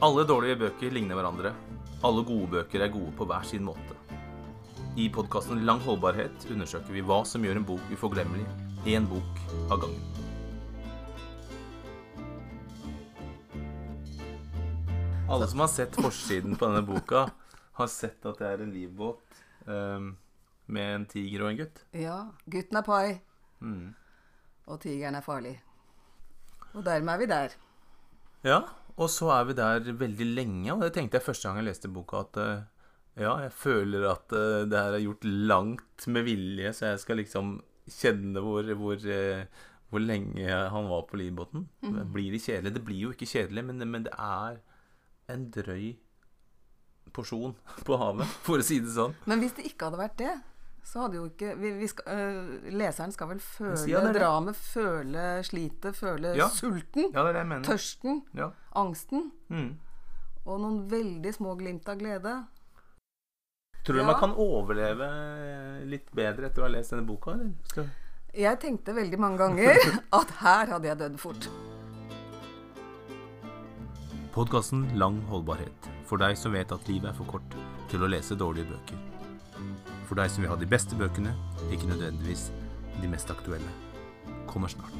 Alle dårlige bøker ligner hverandre. Alle gode bøker er gode på hver sin måte. I podkasten Lang holdbarhet undersøker vi hva som gjør en bok uforglemmelig, én bok av gangen. Alle som har sett forsiden på denne boka, har sett at det er en livbåt um, med en tiger og en gutt. Ja. Gutten er pai, Mm. og tigeren er farlig. Og dermed er vi der. Ja, og så er vi der veldig lenge, og det tenkte jeg første gang jeg leste boka, at eh, ja, jeg føler at eh, det her er gjort langt med vilje, så jeg skal liksom kjenne hvor, hvor, eh, hvor lenge han var på livbåten. Blir det kjedelig? Det blir jo ikke kjedelig, men, men det er en drøy porsjon på havet, for å si det sånn. Men hvis det ikke hadde vært det, så hadde jo ikke vi, vi skal, øh, Leseren skal vel føle dramet, føle slitet, føle Ja. sulten, Ja, det det tørsten, Ja. angsten. Mm. Og noen veldig små glimt av glede. Tror du man kan overleve litt bedre etter å ha lest denne boka, eller? Skal... Jeg tenkte veldig mange ganger at her hadde jeg dødd fort. Podkasten Lang holdbarhet. For deg som vet at livet er for kort til å lese dårlige bøker. For deg som vil ha de beste bøkene, ikke nødvendigvis de mest aktuelle. Kommer snart.